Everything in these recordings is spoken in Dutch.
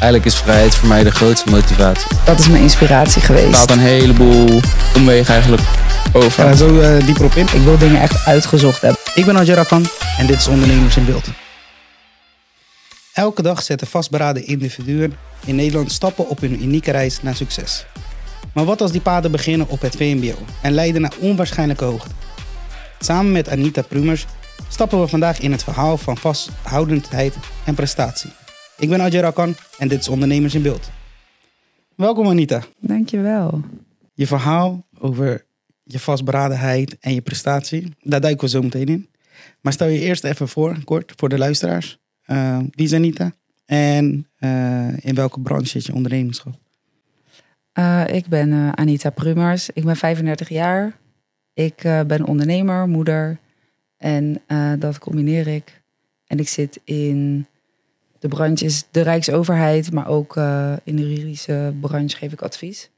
Eigenlijk is vrijheid voor mij de grootste motivatie. Dat is mijn inspiratie Het geweest. haalt een heleboel omwegen eigenlijk over. Ga daar zo eh, dieper op in. Ik wil dingen echt uitgezocht hebben. Ik ben Adjara Khan en dit is Ondernemers in Beeld. Elke dag zetten vastberaden individuen in Nederland stappen op hun unieke reis naar succes. Maar wat als die paden beginnen op het VMBO en leiden naar onwaarschijnlijke hoogte? Samen met Anita Prumers stappen we vandaag in het verhaal van vasthoudendheid en prestatie. Ik ben Adjara Khan en dit is Ondernemers in Beeld. Welkom Anita. Dankjewel. Je verhaal over je vastberadenheid en je prestatie, daar duiken we zo meteen in. Maar stel je eerst even voor, kort, voor de luisteraars. Eh, wie is Anita? En eh, in welke branche zit je ondernemerschap? Eh, ik ben Anita Prumers. Ik ben 35 jaar. Ik ben ondernemer, moeder. En dat combineer ik. En ik zit in de branches, de Rijksoverheid, maar ook eh, in de juridische branche geef ik advies.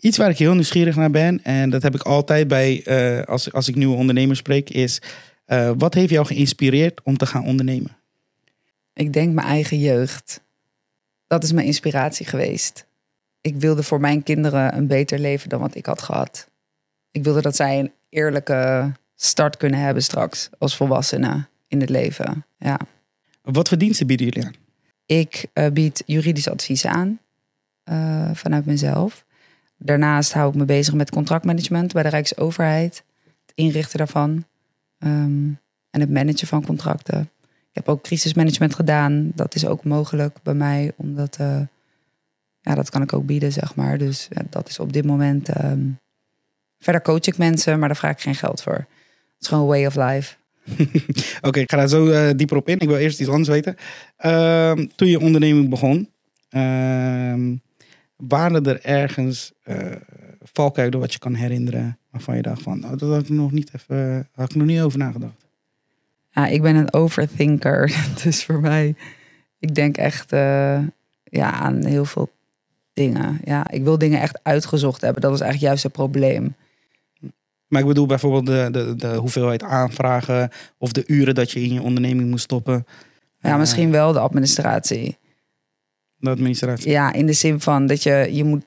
Iets waar ik heel nieuwsgierig naar ben, en dat heb ik altijd bij eh, als, als ik nieuwe ondernemers spreek, is eh, wat heeft jou geïnspireerd om te gaan ondernemen? Ik denk mijn eigen jeugd. Dat is mijn inspiratie geweest. Ik wilde voor mijn kinderen een beter leven dan wat ik had gehad. Ik wilde dat zij een eerlijke start kunnen hebben straks als volwassenen in het leven. Ja. Wat voor diensten bieden jullie aan? Ik eh, bied juridisch advies aan eh, vanuit mezelf. Daarnaast hou ik me bezig met contractmanagement bij de Rijksoverheid. Het inrichten daarvan. ehm, en het managen van contracten. Ik heb ook crisismanagement gedaan. Dat is ook mogelijk bij mij. Omdat, eh, ja, dat kan ik ook bieden, zeg maar. Dus dat is op dit moment... ehm, verder coach ik mensen, maar daar vraag ik geen geld voor. Het is gewoon way of life. Oké, ik ga daar zo eh, dieper op in. Ik wil eerst iets anders weten. Ehm, toen je onderneming begon, ehm, waren er ergens eh valkuilen wat je kan herinneren waarvan je dacht van, oh, dat had ik nog niet even, had ik nog niet over nagedacht. Ja, ik ben een overthinker. Dus voor mij, ik denk echt eh, ja, aan heel veel dingen. Ja, ik wil dingen echt uitgezocht hebben. Dat is eigenlijk juist het probleem. Maar ik bedoel bijvoorbeeld de, de, de hoeveelheid aanvragen of de uren dat je in je onderneming moest stoppen. Ja, Eh, misschien wel de administratie. De administratie. Ja, in de zin van dat je, je moet,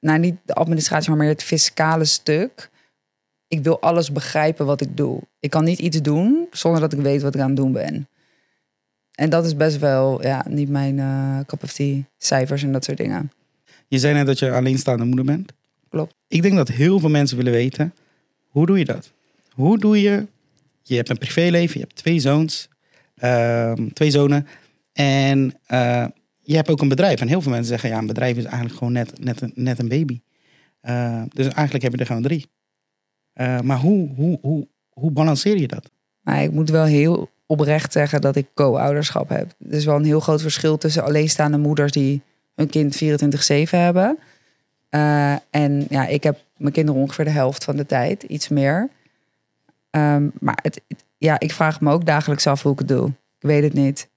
nou niet de administratie, maar meer het fiscale stuk. Ik wil alles begrijpen wat ik doe. Ik kan niet iets doen zonder dat ik weet wat ik aan het doen ben. En dat is best wel ja, niet mijn eh cup of tea. Cijfers en dat soort dingen. Je zei net dat je alleenstaande moeder bent. Klopt. Ik denk dat heel veel mensen willen weten, hoe doe je dat? Hoe doe je, je hebt een privéleven, je hebt twee zoons, ehm, twee zonen en eh, je hebt ook een bedrijf. En heel veel mensen zeggen, ja, een bedrijf is eigenlijk gewoon net, net, een, net een baby. Eh, dus eigenlijk heb je er gewoon drie. Eh, maar hoe, hoe, hoe, hoe balanceer je dat? Maar ik moet wel heel oprecht zeggen dat ik co-ouderschap heb. Er is wel een heel groot verschil tussen alleenstaande moeders die hun kind 24-7 hebben. Eh, en ja, ik heb mijn kinderen ongeveer de helft van de tijd, iets meer. Ehm, maar het, ja, ik vraag me ook dagelijks af hoe ik het doe. Ik weet het niet.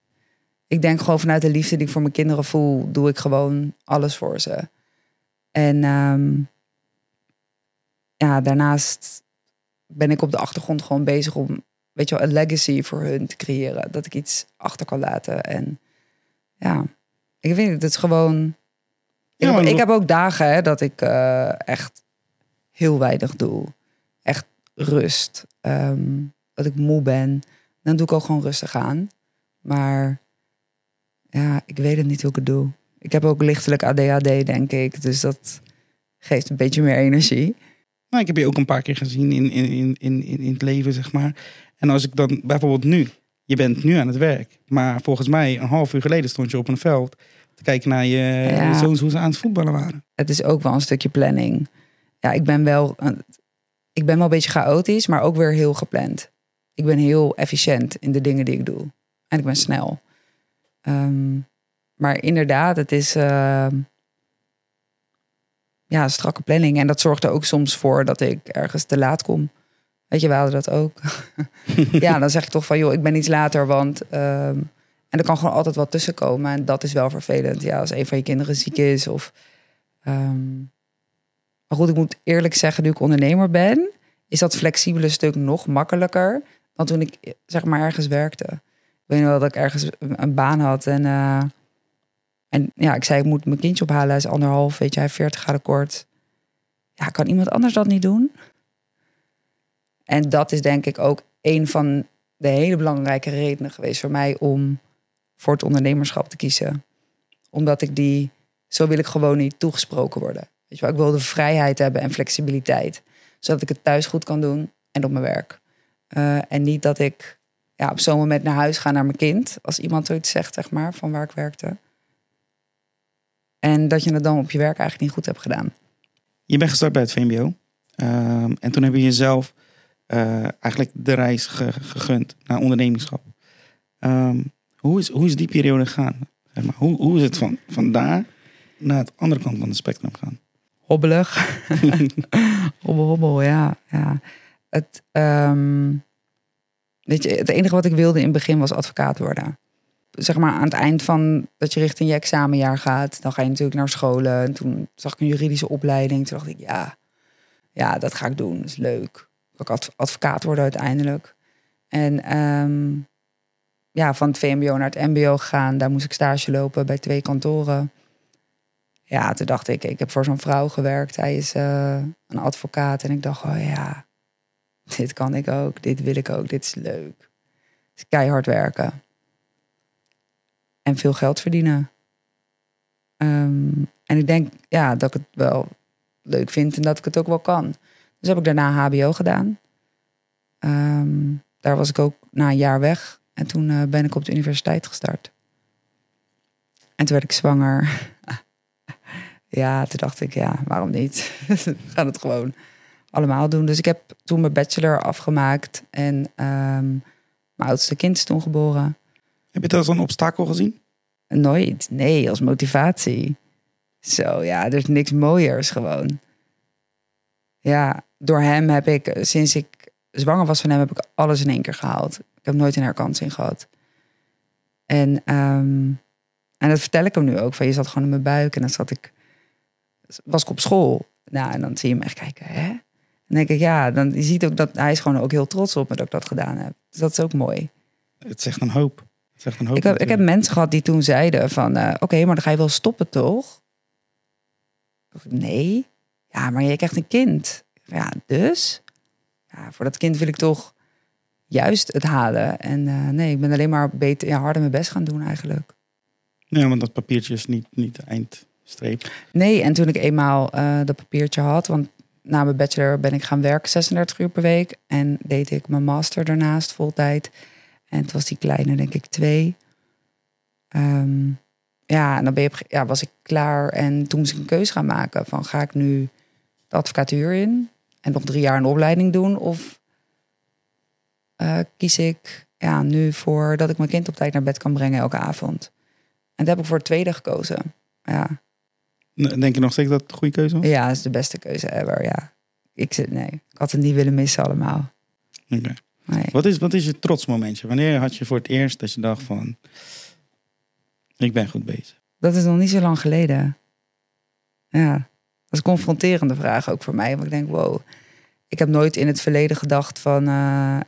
Ik denk gewoon vanuit de liefde die ik voor mijn kinderen voel, doe ik gewoon alles voor ze. En ehm, ja, daarnaast ben ik op de achtergrond gewoon bezig om, weet je wel, een legacy voor hun te creëren. Dat ik iets achter kan laten. En ja, ik weet het, het is gewoon... Ik, Ja, maar- ik heb ook dagen hè, dat ik eh, echt heel weinig doe. Echt rust. Ehm, dat ik moe ben. Dan doe ik ook gewoon rustig aan. Maar ja, ik weet het niet hoe ik het doe. Ik heb ook lichtelijk ADHD, denk ik. Dus dat geeft een beetje meer energie. Nou, ik heb je ook een paar keer gezien in, in, in, in, in in het leven, zeg maar. En als ik dan bijvoorbeeld nu, je bent nu aan het werk, maar volgens mij een half uur geleden stond je op een veld te kijken naar je, Ja. zoons hoe ze aan het voetballen waren. het is ook wel een stukje planning. Ja, ik ben wel, een- ik ben wel een beetje chaotisch, maar ook weer heel gepland. Ik ben heel efficiënt in de dingen die ik doe. En ik ben snel. Ehm, maar inderdaad, het is ehm, ja, strakke planning. En dat zorgt er ook soms voor dat ik ergens te laat kom. Weet je, we hadden dat ook. ja, dan zeg ik toch van, joh, ik ben iets later, want... ehm, en er kan gewoon altijd wat tussen komen. En dat is wel vervelend. Ja, als een van je kinderen ziek is of... ehm, maar goed, ik moet eerlijk zeggen, nu ik ondernemer ben... is dat flexibele stuk nog makkelijker... dan toen ik zeg maar ergens werkte. Ik weet wel dat ik ergens een baan had en... eh, En ja, ik zei, ik moet mijn kindje ophalen. Hij is anderhalf, weet je, hij heeft 40 graden kort. Ja, kan iemand anders dat niet doen? En dat is denk ik ook een van de hele belangrijke redenen geweest voor mij om voor het ondernemerschap te kiezen. Omdat ik die, zo wil ik gewoon niet toegesproken worden. Weet je wel, ik wil de vrijheid hebben en flexibiliteit. Zodat ik het thuis goed kan doen en op mijn werk. Uh, en niet dat ik ja, op zo'n moment naar huis ga naar mijn kind. Als iemand zoiets zegt, zeg maar, van waar ik werkte. En dat je het dan op je werk eigenlijk niet goed hebt gedaan. Je bent gestart bij het VMBO. Um, en toen heb je jezelf uh, eigenlijk de reis ge gegund naar ondernemingschap. Um, hoe, is, hoe is die periode gegaan? Zeg maar, hoe, hoe is het van, van daar naar de andere kant van het spectrum gaan? Hobbelig. hobbel, hobbel, ja. ja. Het, um, weet je, het enige wat ik wilde in het begin was advocaat worden. Zeg maar aan het eind van dat je richting je examenjaar gaat, dan ga je natuurlijk naar scholen. En toen zag ik een juridische opleiding. Toen dacht ik, ja, ja dat ga ik doen. Dat is leuk. Ik advocaat worden uiteindelijk. En um, ja, van het VMBO naar het MBO gegaan. Daar moest ik stage lopen bij twee kantoren. Ja, toen dacht ik, ik heb voor zo'n vrouw gewerkt. Hij is uh, een advocaat. En ik dacht, oh ja, dit kan ik ook. Dit wil ik ook. Dit is leuk. Dus keihard werken. En veel geld verdienen. Um, en ik denk ja, dat ik het wel leuk vind en dat ik het ook wel kan. Dus heb ik daarna HBO gedaan. Um, daar was ik ook na een jaar weg. En toen uh, ben ik op de universiteit gestart. En toen werd ik zwanger. ja, toen dacht ik, ja, waarom niet? We gaan het gewoon allemaal doen. Dus ik heb toen mijn bachelor afgemaakt. En um, mijn oudste kind is toen geboren. Heb je dat als een obstakel gezien? Nooit. Nee, als motivatie. Zo, ja, er is niks mooiers gewoon. Ja, door hem heb ik, sinds ik zwanger was van hem, heb ik alles in één keer gehaald. Ik heb nooit een herkansing gehad. En, um, en dat vertel ik hem nu ook. Van je zat gewoon in mijn buik en dan zat ik, was ik op school. Nou, en dan zie je hem echt kijken, hè? En dan denk ik, ja, dan, je ziet ook dat hij is gewoon ook heel trots op me dat ik dat gedaan heb. Dus dat is ook mooi. Het zegt een hoop. Het zegt een hoop ik, heb, ik heb mensen gehad die toen zeiden van, uh, oké, okay, maar dan ga je wel stoppen, toch? Nee. Ja, maar je krijgt een kind. Ja, dus? Ja, voor dat kind wil ik toch juist het halen. En uh, nee, ik ben alleen maar beter, ja, harder mijn best gaan doen eigenlijk. Ja, want dat papiertje is niet, niet de eindstreep. Nee, en toen ik eenmaal uh, dat papiertje had, want na mijn bachelor ben ik gaan werken 36 uur per week. En deed ik mijn master daarnaast voltijd. En het was die kleine, denk ik, twee. Um, ja, en dan ben je, ja, was ik klaar. En toen moest ik een keuze gaan maken. Van ga ik nu de advocatuur in en nog drie jaar een opleiding doen? Of uh, kies ik ja, nu voor dat ik mijn kind op tijd naar bed kan brengen elke avond? En dat heb ik voor het tweede gekozen. Ja. Denk je nog steeds dat het een goede keuze was? Ja, dat is de beste keuze ever, ja. Ik, zit, nee, ik had het niet willen missen allemaal. Okay. Nee. Wat, is, wat is je trotsmomentje? Wanneer had je voor het eerst dat je dacht van... Ik ben goed bezig? Dat is nog niet zo lang geleden. Ja, dat is een confronterende vraag ook voor mij. Want ik denk, wow, ik heb nooit in het verleden gedacht van... Uh,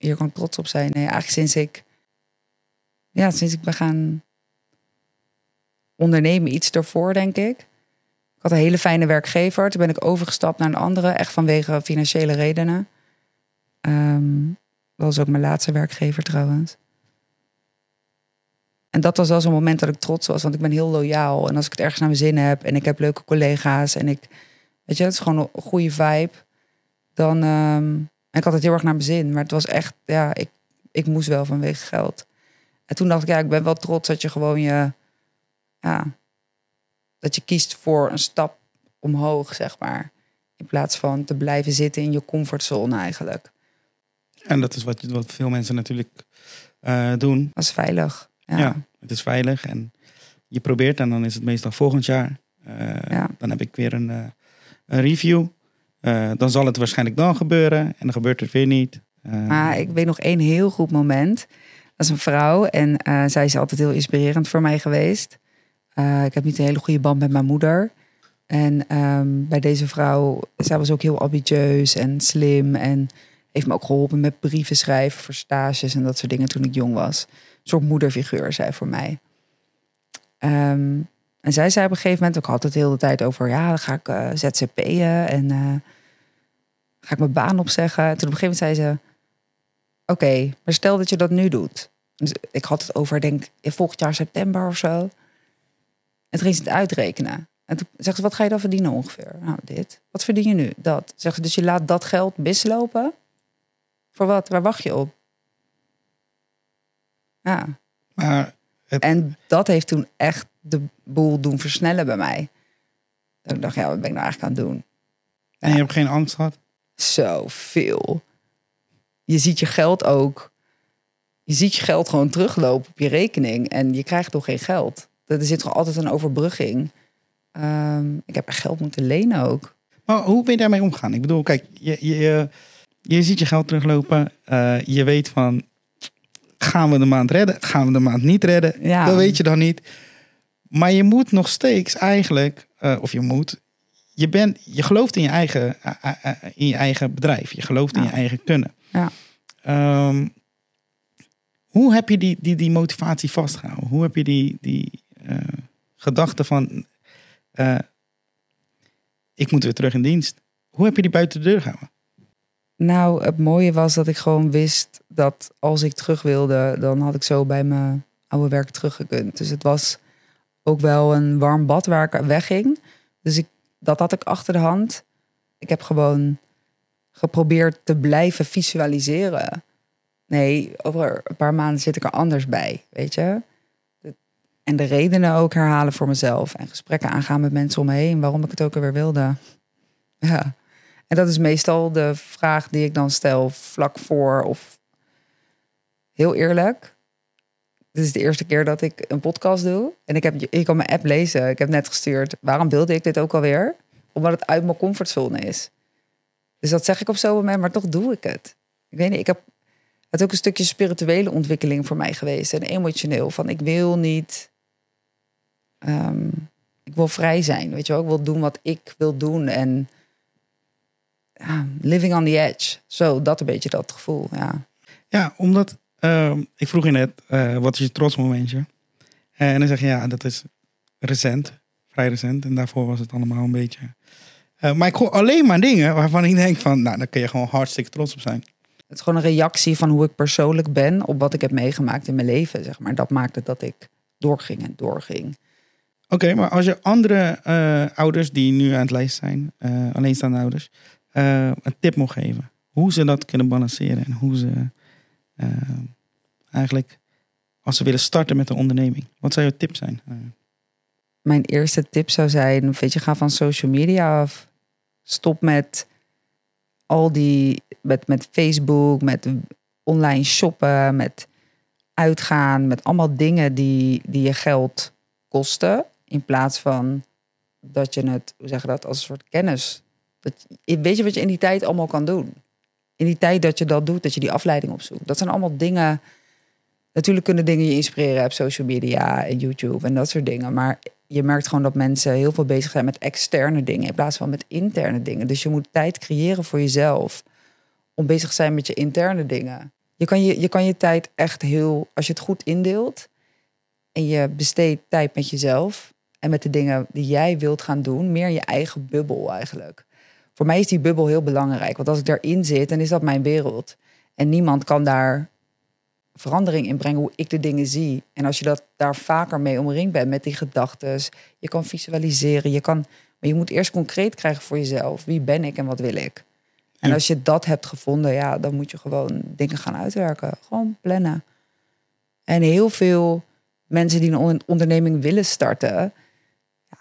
hier kan ik trots op zijn. Nee, eigenlijk sinds ik... Ja, sinds ik ben gaan ondernemen, iets ervoor, denk ik. Ik had een hele fijne werkgever. Toen ben ik overgestapt naar een andere, echt vanwege financiële redenen. Um, dat was ook mijn laatste werkgever trouwens. En dat was wel zo'n moment dat ik trots was, want ik ben heel loyaal. En als ik het ergens naar mijn zin heb en ik heb leuke collega's en ik, weet je, het is gewoon een goede vibe. Dan, um, ik had het heel erg naar mijn zin, maar het was echt, ja, ik, ik moest wel vanwege geld. En toen dacht ik, ja, ik ben wel trots dat je gewoon je, ja, dat je kiest voor een stap omhoog, zeg maar. In plaats van te blijven zitten in je comfortzone eigenlijk. En dat is wat, wat veel mensen natuurlijk uh, doen. Dat is veilig. Ja. ja. het is veilig en je probeert en dan is het meestal volgend jaar. Uh, ja. Dan heb ik weer een, uh, een review. Dan zal het waarschijnlijk dan gebeuren en dan gebeurt het weer niet. maar ik weet nog één heel goed moment. Dat is een vrouw en zij is altijd heel inspirerend voor mij geweest. ik heb niet een hele goede band met mijn moeder. En um, bij deze vrouw, zij was ook heel ambitieus en slim en heeft me ook geholpen met brieven schrijven voor stages en dat soort dingen toen ik jong was. Een soort moederfiguur, zij voor mij. Ehm, en zij zei op een gegeven moment, ook had het de hele tijd over, ja, dan ga ik eh, ZZP'en en eh, ga ik mijn baan opzeggen. En toen op een gegeven moment zei ze, oké, maar stel dat je dat nu doet. Dus ik had het over, denk ik, volgend jaar september of zo. En toen ging ze het uitrekenen. En toen zegt ze, wat ga je dan verdienen ongeveer? Nou, dit. Wat verdien je nu? Dat. Zegt ze, dus je laat dat geld mislopen? Voor wat? Waar wacht je op? Ja. Maar En dat heeft toen echt de boel doen versnellen bij mij. Dat ik dacht, ja, wat ben ik nou eigenlijk aan het doen? en je hebt geen angst gehad? Zoveel. Je ziet je geld ook. Je ziet je geld gewoon teruglopen op je rekening. En je krijgt toch geen geld. Er zit gewoon altijd een overbrugging. Ehm, ik heb echt geld moeten lenen ook. Maar hoe ben je daarmee omgegaan? Ik bedoel, kijk, je, je, je, je ziet je geld teruglopen. Eh, je weet van, gaan we de maand redden? Gaan we de maand niet redden? Ja. Dat weet je dan niet. Maar je moet nog steeds eigenlijk, eh, of je moet, je, bent, je gelooft in je, eigen, eh, eh, in je eigen bedrijf. Je gelooft in je eigen kunnen. Ja. Ehm, hoe heb je die, die, die motivatie vastgehouden? Hoe heb je die, die gedachte van, ik moet weer terug in dienst. Hoe heb je die buiten de deur gehouden? Nou, het mooie was dat ik gewoon wist dat als ik terug wilde, dan had ik zo bij mijn oude werk teruggekund. Dus het was ook wel een warm bad waar ik wegging. Dus ik, dat had ik achter de hand. Ik heb gewoon geprobeerd te blijven visualiseren. Nee, over een paar maanden zit ik er anders bij, weet je. En de redenen ook herhalen voor mezelf. En gesprekken aangaan met mensen om me heen. Waarom ik het ook alweer wilde. Ja. En dat is meestal de vraag die ik dan stel vlak voor of heel eerlijk. Dit is de eerste keer dat ik een podcast doe. En ik, heb, ik kan mijn app lezen. Ik heb net gestuurd. Waarom wilde ik dit ook alweer? Omdat het uit mijn comfortzone is. Dus dat zeg ik op zo'n moment, maar toch doe ik het. Ik weet niet, ik heb het ook een stukje spirituele ontwikkeling voor mij geweest. En emotioneel. Van ik wil niet. ehm, ik wil vrij zijn. Weet je wel, ik wil doen wat ik wil doen. En ja, living on the edge. Zo, dat een beetje dat gevoel. Ja. Ja, omdat ehm, ik vroeg je net, eh, wat is je trotsmomentje? En dan zeg je, ja, dat is recent, vrij recent. En daarvoor was het allemaal een beetje... Eh, maar ik hoor alleen maar dingen waarvan ik denk van, nou, daar kun je gewoon hartstikke trots op zijn. Het is gewoon een reactie van hoe ik persoonlijk ben op wat ik heb meegemaakt in mijn leven. Zeg maar. Dat maakte dat ik doorging en doorging. Oké, maar als je andere eh, ouders die nu aan het lijst zijn, eh, alleenstaande ouders, eh, een tip mocht geven. Hoe ze dat kunnen balanceren en hoe ze eh, eigenlijk, als ze willen starten met een onderneming. Wat zou je tip zijn? Eh, Mijn eerste tip zou zijn, weet je, ga van social media af. Stop met al die, met, met Facebook, met online shoppen, met uitgaan, met allemaal dingen die, die je geld kosten. In plaats van dat je het, hoe zeg je dat, als een soort kennis. Weet je wat je in die tijd allemaal kan doen? In die tijd dat je dat doet, dat je die afleiding opzoekt. Dat zijn allemaal dingen. Natuurlijk kunnen dingen je inspireren op social media en YouTube en dat soort dingen. Maar je merkt gewoon dat mensen heel veel bezig zijn met externe dingen in plaats van met interne dingen. Dus je moet tijd creëren voor jezelf om bezig te zijn met je interne dingen. Je kan je, je kan je tijd echt heel, als je het goed indeelt en je besteedt tijd met jezelf en met de dingen die jij wilt gaan doen, meer je eigen bubbel eigenlijk. Voor mij is die bubbel heel belangrijk, want als ik daarin zit, dan is dat mijn wereld. En niemand kan daar verandering in brengen hoe ik de dingen zie. En als je dat daar vaker mee omringd bent met die gedachten, je kan visualiseren, je kan, maar je moet eerst concreet krijgen voor jezelf. Wie ben ik en wat wil ik? En Ja. als je dat hebt gevonden, ja, dan moet je gewoon dingen gaan uitwerken. Gewoon plannen. En heel veel mensen die een on- onderneming willen starten,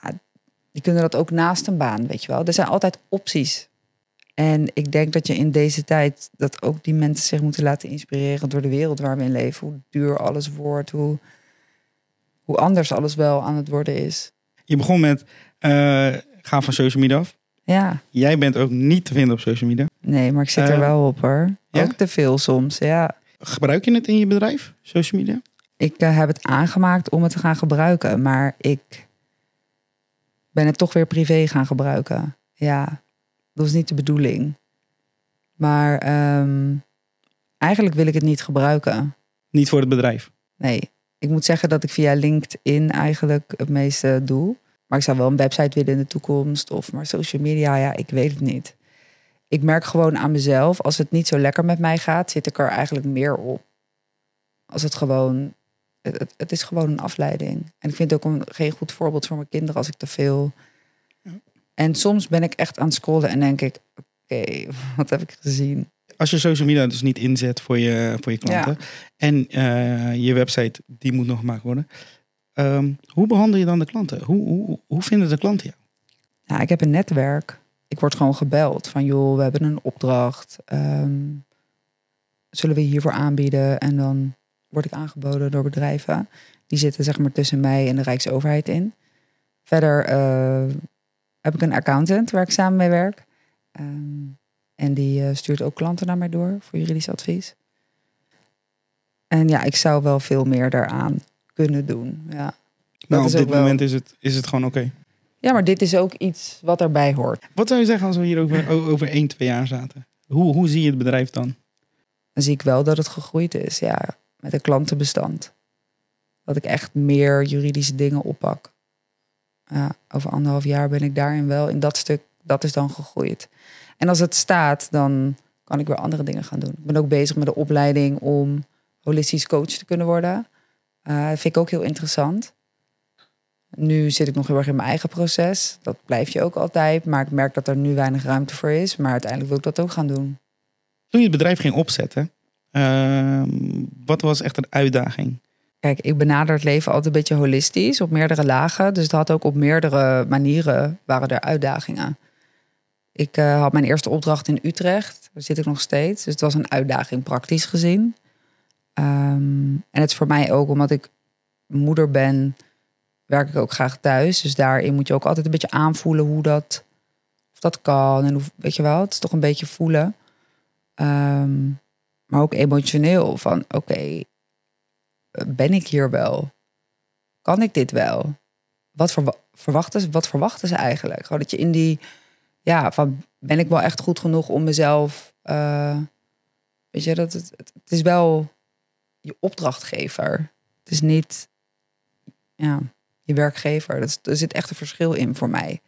ja, die kunnen dat ook naast een baan, weet je wel. Er zijn altijd opties. En ik denk dat je in deze tijd dat ook die mensen zich moeten laten inspireren door de wereld waar we in leven. Hoe duur alles wordt, hoe, hoe anders alles wel aan het worden is. je begon met, eh, ga van social media af. Ja, Jij bent ook niet te vinden op social media. nee, maar ik zit er Eh, wel op hoor. ja? Ook te veel soms, ja. Gebruik je het in je bedrijf, social media? Ik eh, heb het aangemaakt om het te gaan gebruiken, maar ik ben het toch weer privé gaan gebruiken. Ja, dat was niet de bedoeling. Maar ehm, eigenlijk wil ik het niet gebruiken. Niet voor het bedrijf. Nee, Ik moet zeggen dat ik via LinkedIn eigenlijk het meeste doe. Maar ik zou wel een website willen in de toekomst. Of maar social media, ja, ik weet het niet. Ik merk gewoon aan mezelf, als het niet zo lekker met mij gaat, zit ik er eigenlijk meer op. Als het gewoon, het, is gewoon een afleiding. En ik vind het ook een, geen goed voorbeeld voor mijn kinderen als ik te veel. En soms ben ik echt aan het scrollen en denk ik, oké, wat heb ik gezien? Als je social media dus niet inzet voor je, voor je klanten. En eh, je website, die moet nog gemaakt worden. Ehm, hoe behandel je dan de klanten? Hoe, hoe, hoe vinden de klanten jou? Ja, ik heb een netwerk. Ik word gewoon gebeld van joh, we hebben een opdracht. Ehm, zullen we hiervoor aanbieden? En dan word ik aangeboden door bedrijven. Die zitten zeg maar tussen mij en de Rijksoverheid in. Verder eh, heb ik een accountant waar ik samen mee werk. Ehm, en die eh, stuurt ook klanten naar mij door voor juridisch advies. En ja, ik zou wel veel meer daaraan kunnen doen. Ja. Nou, op dit wel- moment is het, is het gewoon oké. ja, maar dit is ook iets wat erbij hoort. Wat zou je zeggen als we hier over, over 1, 2 jaar zaten? Hoe, hoe zie je het bedrijf dan? dan zie ik wel dat het gegroeid is. Ja, met een klantenbestand. Dat ik echt meer juridische dingen oppak. Over anderhalf jaar ben ik daarin wel in dat stuk, dat is dan gegroeid. En als het staat, dan kan ik weer andere dingen gaan doen. Ik ben ook bezig met de opleiding om holistisch coach te kunnen worden. Eh vind ik ook heel interessant. Nu zit ik nog heel erg in mijn eigen proces. Dat blijf je ook altijd. Maar ik merk dat er nu weinig ruimte voor is. Maar uiteindelijk wil ik dat ook gaan doen. Toen je het bedrijf ging opzetten, ehm, wat was echt een uitdaging? Kijk, ik benader het leven altijd een beetje holistisch, op meerdere lagen. Dus het had ook op meerdere manieren waren er uitdagingen. Ik eh, had mijn eerste opdracht in Utrecht, daar zit ik nog steeds. Dus het was een uitdaging praktisch gezien. Ehm, en het is voor mij ook, omdat ik moeder ben, werk ik ook graag thuis. Dus daarin moet je ook altijd een beetje aanvoelen hoe dat, of dat kan. En hoe, weet je wel, het is toch een beetje voelen. Ehm, maar ook emotioneel van, oké, ben ik hier wel? Kan ik dit wel? Wat, verwa- verwachten, ze, wat verwachten ze eigenlijk? Gewoon dat je in die, ja, van ben ik wel echt goed genoeg om mezelf, eh, weet je, dat het, het, is wel je opdrachtgever. Het is niet, ja, je werkgever. Dat er zit echt een verschil in voor mij.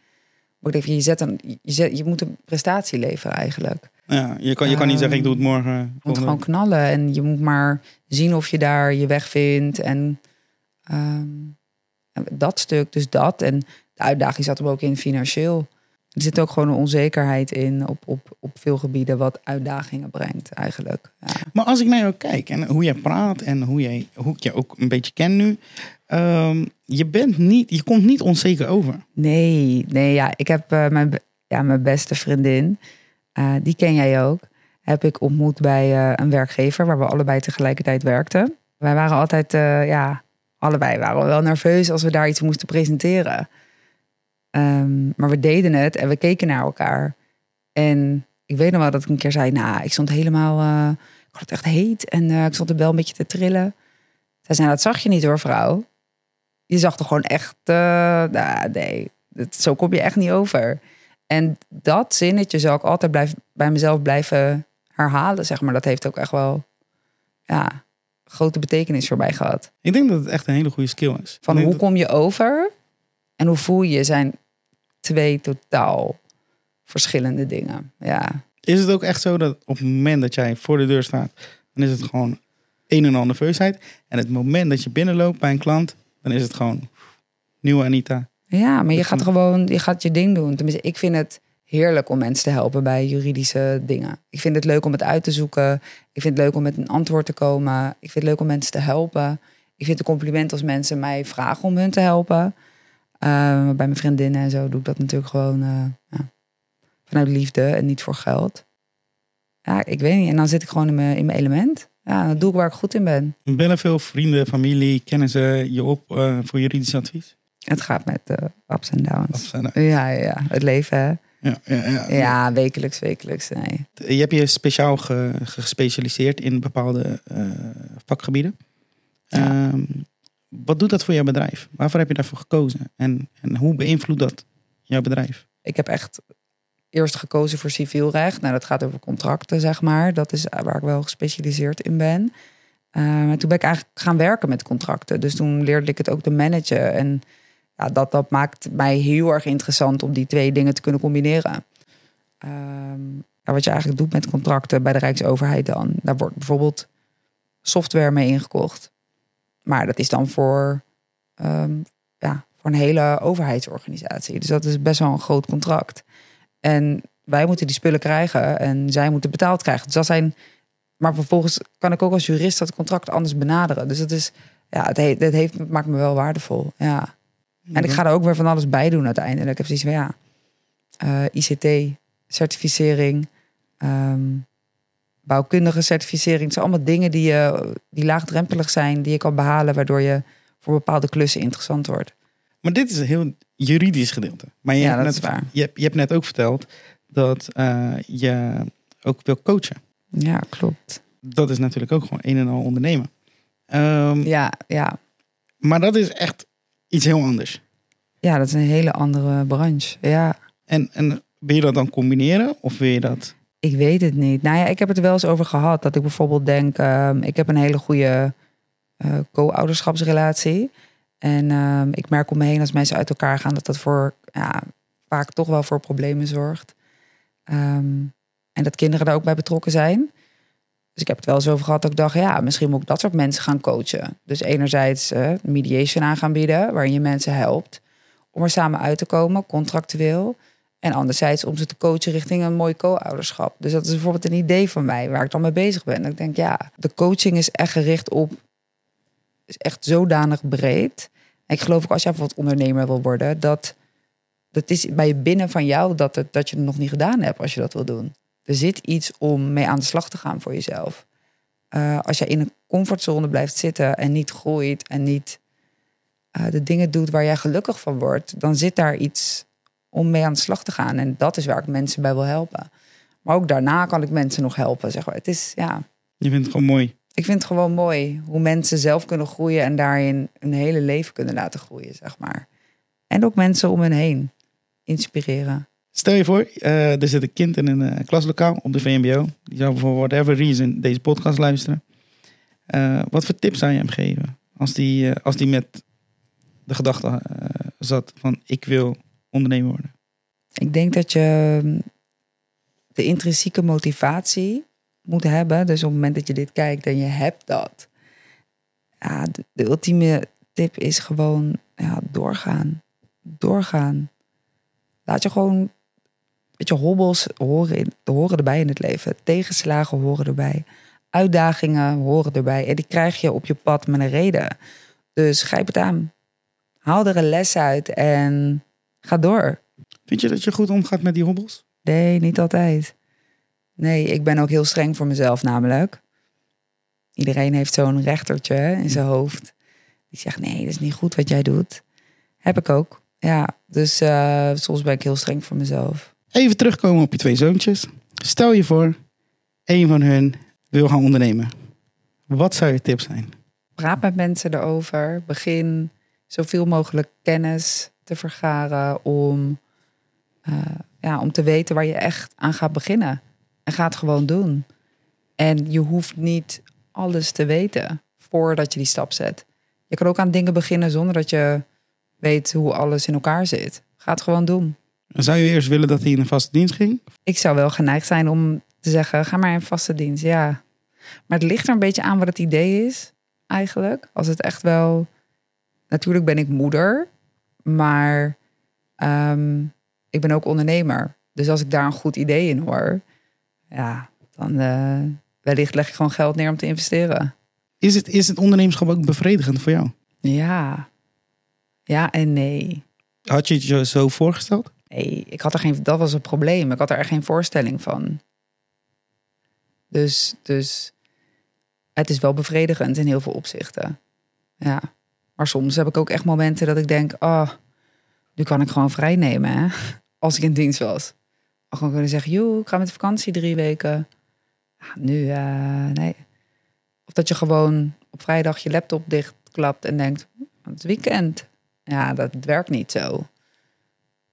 Maar ik denk, je, zet een, je, zet, je moet een prestatie leveren eigenlijk. Ja, je kan, je kan niet zeggen, ik doe het morgen. Je moet gewoon knallen en je moet maar zien of je daar je weg vindt. En ehm, en dat stuk, dus dat. En de uitdaging zat er ook in financieel. Er zit ook gewoon een onzekerheid in op, op, op veel gebieden, wat uitdagingen brengt eigenlijk. Ja. Maar als ik naar jou kijk en hoe jij praat en hoe, jij, hoe ik je ook een beetje ken nu. Ehm, je, bent niet, je komt niet onzeker over. Nee, nee, ja, ik heb eh, mijn, ja, mijn beste vriendin, eh, die ken jij ook, heb ik ontmoet bij eh, een werkgever waar we allebei tegelijkertijd werkten. Wij waren altijd, ja, allebei waren we wel nerveus als we daar iets moesten presenteren. Ehm, maar we deden het en we keken naar elkaar. En ik weet nog wel dat ik een keer zei, nou, ik stond helemaal, ik had het echt heet en ik stond er wel een beetje te trillen. Zij zei, nou, dat zag je niet hoor, vrouw. Je zag er gewoon echt, eh, nou, nee, dat, zo kom je echt niet over. En dat zinnetje zal ik altijd blijf, bij mezelf blijven herhalen, zeg maar. Dat heeft ook echt wel, ja, grote betekenis voor mij gehad. Ik denk dat het echt een hele goede skill is. Van hoe dat- kom je over en hoe voel je je zijn twee totaal verschillende dingen. Ja, Is het ook echt zo dat op het moment dat jij voor de deur staat, dan is het gewoon een en ander nerveusheid. En het moment dat je binnenloopt bij een klant, dan is het gewoon nieuwe Anita. ja maar je gaat gewoon je gaat je ding doen. Tenminste, ik vind het heerlijk om mensen te helpen bij juridische dingen. Ik vind het leuk om het uit te zoeken. Ik vind het leuk om met een antwoord te komen. Ik vind het leuk om mensen te helpen. Ik vind het een compliment als mensen mij vragen om hun te helpen. Eh, bij mijn vriendinnen en zo doe ik dat natuurlijk gewoon eh, ja, vanuit liefde en niet voor geld. Ja, ik weet niet. En dan zit ik gewoon in mijn, in mijn element. Ja, dan doe ik waar ik goed in ben. Bellen veel vrienden, familie, kennen ze je op eh, voor juridisch advies? Het gaat met eh, ups en downs. Eh, Ja, ja, ja, het leven. Hè? ja, ja, ja. Ja, wekelijks, wekelijks. Nee. Je hebt je speciaal ge- gespecialiseerd in bepaalde eh, vakgebieden. Ehm, wat doet dat voor jouw bedrijf? Waarvoor heb je daarvoor gekozen? En, en hoe beïnvloedt dat jouw bedrijf? Ik heb echt eerst gekozen voor civiel recht. Nou, dat gaat over contracten, zeg maar. Dat is waar ik wel gespecialiseerd in ben. Maar toen ben ik eigenlijk gaan werken met contracten. Dus toen leerde ik het ook te managen. En ja, dat, dat maakt mij heel erg interessant om die twee dingen te kunnen combineren. Ehm, wat je eigenlijk doet met contracten bij de Rijksoverheid dan. Daar wordt bijvoorbeeld software mee ingekocht. Maar dat is dan voor, ehm, ja, voor een hele overheidsorganisatie. Dus dat is best wel een groot contract. En wij moeten die spullen krijgen en zij moeten betaald krijgen. Dus dat zijn. Maar vervolgens kan ik ook als jurist dat contract anders benaderen. Dus dat is. Ja, het, heeft, het, heeft, maakt me wel waardevol. Ja. En ik ga er ook weer van alles bij doen uiteindelijk. Ik heb zoiets van ja. eh, ICT, certificering, ehm, bouwkundige certificering. Het zijn allemaal dingen die, je, die laagdrempelig zijn, die je kan behalen, waardoor je voor bepaalde klussen interessant wordt. Maar dit is een heel juridisch gedeelte. Maar je, Ja, hebt, net, waar. Je, hebt, je hebt net ook verteld dat eh, je ook wil coachen. Ja, klopt. Dat is natuurlijk ook gewoon een en al ondernemen. Ehm, Ja, ja. Maar dat is echt iets heel anders. ja, dat is een hele andere branche. Ja. En, en wil je dat dan combineren? Of wil je dat... Ik weet het niet. Nou ja, ik heb het er wel eens over gehad. Dat ik bijvoorbeeld denk, ehm, ik heb een hele goede eh, co-ouderschapsrelatie. En ehm, ik merk om me heen als mensen uit elkaar gaan, dat dat voor ja, vaak toch wel voor problemen zorgt. Ehm, en dat kinderen daar ook bij betrokken zijn. Dus ik heb het wel eens over gehad dat ik dacht, ja, misschien moet ik dat soort mensen gaan coachen. Dus enerzijds eh, mediation aan gaan bieden, waarin je mensen helpt om er samen uit te komen, contractueel. En anderzijds om ze te coachen richting een mooi co-ouderschap. Dus dat is bijvoorbeeld een idee van mij waar ik dan mee bezig ben. Ik denk, ja, de coaching is echt gericht op, is echt zodanig breed. Ik geloof ook als jij bijvoorbeeld ondernemer wil worden, dat dat is bij binnen van jou dat, het, dat je het nog niet gedaan hebt als je dat wil doen. Er zit iets om mee aan de slag te gaan voor jezelf. Eh, als je in een comfortzone blijft zitten en niet groeit en niet eh, de dingen doet waar jij gelukkig van wordt, dan zit daar iets om mee aan de slag te gaan. En dat is waar ik mensen bij wil helpen. Maar ook daarna kan ik mensen nog helpen. Zeg maar. Het is, ja, Je vindt het gewoon mooi. Ik vind het gewoon mooi hoe mensen zelf kunnen groeien en daarin hun hele leven kunnen laten groeien, zeg maar. En ook mensen om hen heen inspireren. Stel je voor, eh, er zit een kind in een eh, klaslokaal op de VMBO. Die zou voor whatever reason deze podcast luisteren. Eh, wat voor tips zou je hem geven? Als die, als die met de gedachte zat van ik wil ondernemer worden. Ik denk dat je mm, de intrinsieke motivatie moet hebben. Dus op het moment dat je dit kijkt en je hebt dat. Ja, de, de ultieme tip is gewoon ja, doorgaan. Doorgaan. Laat je gewoon, weet je, hobbels horen, horen erbij in het leven. Tegenslagen horen erbij. Uitdagingen horen erbij. En die krijg je op je pad met een reden. Dus grijp het aan. Haal er een les uit en ga door. Vind je dat je goed omgaat met die hobbels? Nee, niet altijd. Nee, ik ben ook heel streng voor mezelf namelijk. Iedereen heeft zo'n rechtertje in zijn hoofd. Die zegt, nee, dat is niet goed wat jij doet. Heb ik ook. Ja, dus eh, soms ben ik heel streng voor mezelf. Even terugkomen op je twee zoontjes. Stel je voor, een van hun wil gaan ondernemen. Wat zou je tip zijn? Praat met mensen erover. Begin zoveel mogelijk kennis te vergaren om, eh, ja, om te weten waar je echt aan gaat beginnen. En ga het gewoon doen. En je hoeft niet alles te weten voordat je die stap zet. Je kan ook aan dingen beginnen zonder dat je weet hoe alles in elkaar zit. Ga het gewoon doen. Zou je eerst willen dat hij in een vaste dienst ging? Ik zou wel geneigd zijn om te zeggen: ga maar in vaste dienst. Ja. Maar het ligt er een beetje aan wat het idee is, eigenlijk. Als het echt wel. Natuurlijk ben ik moeder, maar ehm, ik ben ook ondernemer. Dus als ik daar een goed idee in hoor, ja, dan eh, wellicht leg ik gewoon geld neer om te investeren. Is het, is het ondernemerschap ook bevredigend voor jou? Ja. Ja en nee. Had je het je zo voorgesteld? Nee, ik had er geen, dat was het probleem. Ik had er echt geen voorstelling van. Dus, dus het is wel bevredigend in heel veel opzichten. Ja. Maar soms heb ik ook echt momenten dat ik denk, oh, nu kan ik gewoon vrij nemen, hè? Als ik in dienst was. Gewoon kunnen zeggen, joh, ik ga met vakantie drie weken. Ja, nu, eh, nee. Of dat je gewoon op vrijdag je laptop dichtklapt en denkt, het is weekend. Ja, dat werkt niet zo.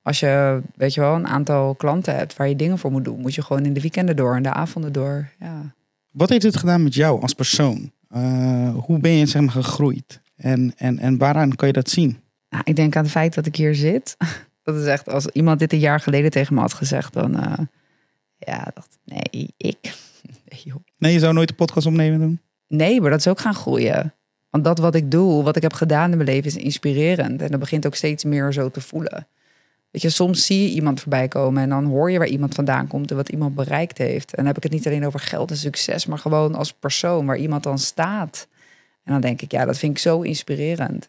Als je, weet je wel, een aantal klanten hebt waar je dingen voor moet doen, moet je gewoon in de weekenden door en de avonden door. Ja. Wat heeft het gedaan met jou als persoon? Eh, hoe ben je zeg maar, gegroeid? En, en, en waaraan kan je dat zien? Nou, ik denk aan het feit dat ik hier zit. Dat is echt, als iemand dit een jaar geleden tegen me had gezegd, dan eh, ja, dacht ik, nee, ik. Nee, joh. Nee, je zou nooit de podcast opnemen doen? nee, maar dat is ook gaan groeien. Want dat wat ik doe, wat ik heb gedaan in mijn leven, is inspirerend. En dat begint ook steeds meer zo te voelen. Weet je, soms zie je iemand voorbij komen en dan hoor je waar iemand vandaan komt en wat iemand bereikt heeft. En dan heb ik het niet alleen over geld en succes, maar gewoon als persoon waar iemand dan staat. En dan denk ik, ja, dat vind ik zo inspirerend.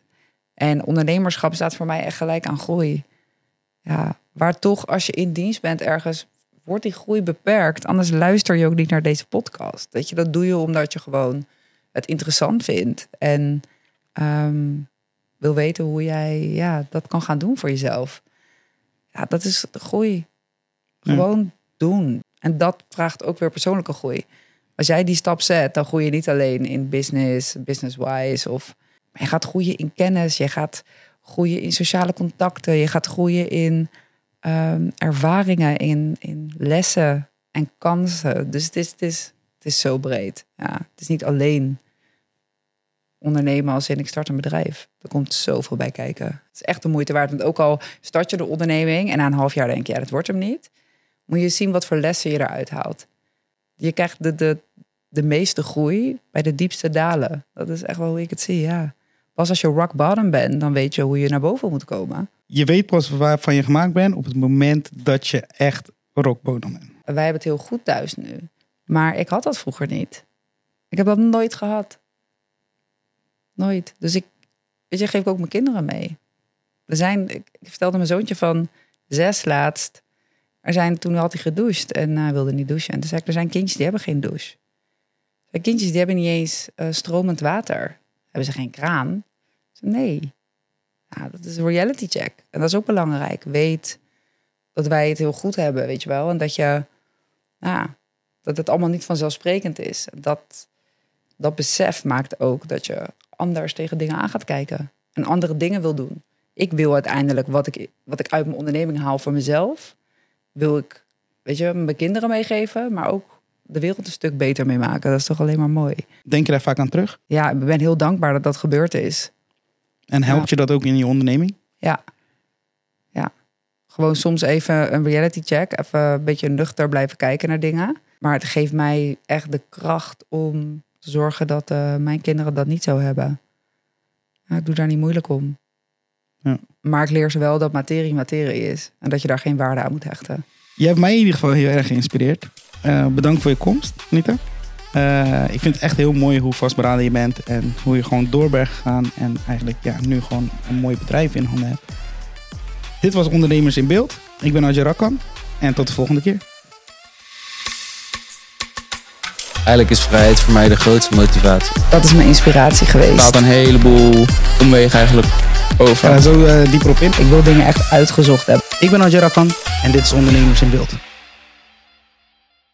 En ondernemerschap staat voor mij echt gelijk aan groei. Ja, waar toch als je in dienst bent ergens, wordt die groei beperkt. Anders luister je ook niet naar deze podcast. Weet je, dat doe je omdat je gewoon het interessant vindt. En ehm, wil weten hoe jij ja, dat kan gaan doen voor jezelf. Ja, dat is de groei. Ja. Gewoon doen. En dat vraagt ook weer persoonlijke groei. Als jij die stap zet, dan groei je niet alleen in business, business-wise. Of je gaat groeien in kennis. Je gaat groeien in sociale contacten. Je gaat groeien in ehm, ervaringen, in, in lessen en kansen. Dus het is, het is, het is zo breed. Ja, het is niet alleen ondernemen als in ik start een bedrijf. Er komt zoveel bij kijken. Het is echt de moeite waard. Want ook al start je de onderneming en na een half jaar denk je, ja, dat wordt hem niet. Moet je zien wat voor lessen je eruit haalt. Je krijgt de, de, de meeste groei bij de diepste dalen. Dat is echt wel hoe ik het zie, ja. Pas als je rock bottom bent, dan weet je hoe je naar boven moet komen. Je weet pas waarvan je gemaakt bent op het moment dat je echt rockbottom bent. Wij hebben het heel goed thuis nu. Maar ik had dat vroeger niet. Ik heb dat nooit gehad. Nooit. Dus ik, weet je, geef ik ook mijn kinderen mee. Er zijn, ik, ik vertelde mijn zoontje van zes laatst. Er zijn, toen had hij gedoucht en hij wilde niet douchen. En toen zei ik, er zijn kindjes die hebben geen douche. Er kindjes die hebben niet eens eh, stromend water. Hebben ze geen kraan? Nee. Ja, dat is een reality check. En dat is ook belangrijk. Weet dat wij het heel goed hebben, weet je wel. En dat je, ja, dat het allemaal niet vanzelfsprekend is. Dat, dat besef maakt ook dat je anders tegen dingen aan gaat kijken. En andere dingen wil doen. Ik wil uiteindelijk wat ik, wat ik uit mijn onderneming haal voor mezelf. Wil ik, weet je, mijn kinderen meegeven. Maar ook de wereld een stuk beter mee maken. Dat is toch alleen maar mooi. Denk je daar vaak aan terug? Ja, ik ben heel dankbaar dat dat gebeurd is. En helpt je dat ook in je onderneming? Ja. Ja. Gewoon soms even een reality check. Even een beetje nuchter blijven kijken naar dingen. Maar het geeft mij echt de kracht om te zorgen dat eh, mijn kinderen dat niet zo hebben. Ja, ik doe daar niet moeilijk om. Ja. Maar ik leer ze wel dat materie materie is. En dat je daar geen waarde aan moet hechten. Je hebt mij in ieder geval heel erg geïnspireerd. Eh, bedankt voor je komst, Nita. Eh, ik vind het echt heel mooi hoe vastberaden je bent en hoe je gewoon door bent gegaan en eigenlijk ja, nu gewoon een mooi bedrijf in handen hebt. Dit was Ondernemers in Beeld. Ik ben Ajay Rakkan en tot de volgende keer. Eigenlijk is vrijheid voor mij de grootste motivatie. Dat is mijn inspiratie Het geweest. staat een heleboel omwegen eigenlijk over. Ga er zo eh, dieper op in. Ik wil dingen echt uitgezocht hebben. Ik ben Ajay Rakkan en dit is Ondernemers in Beeld.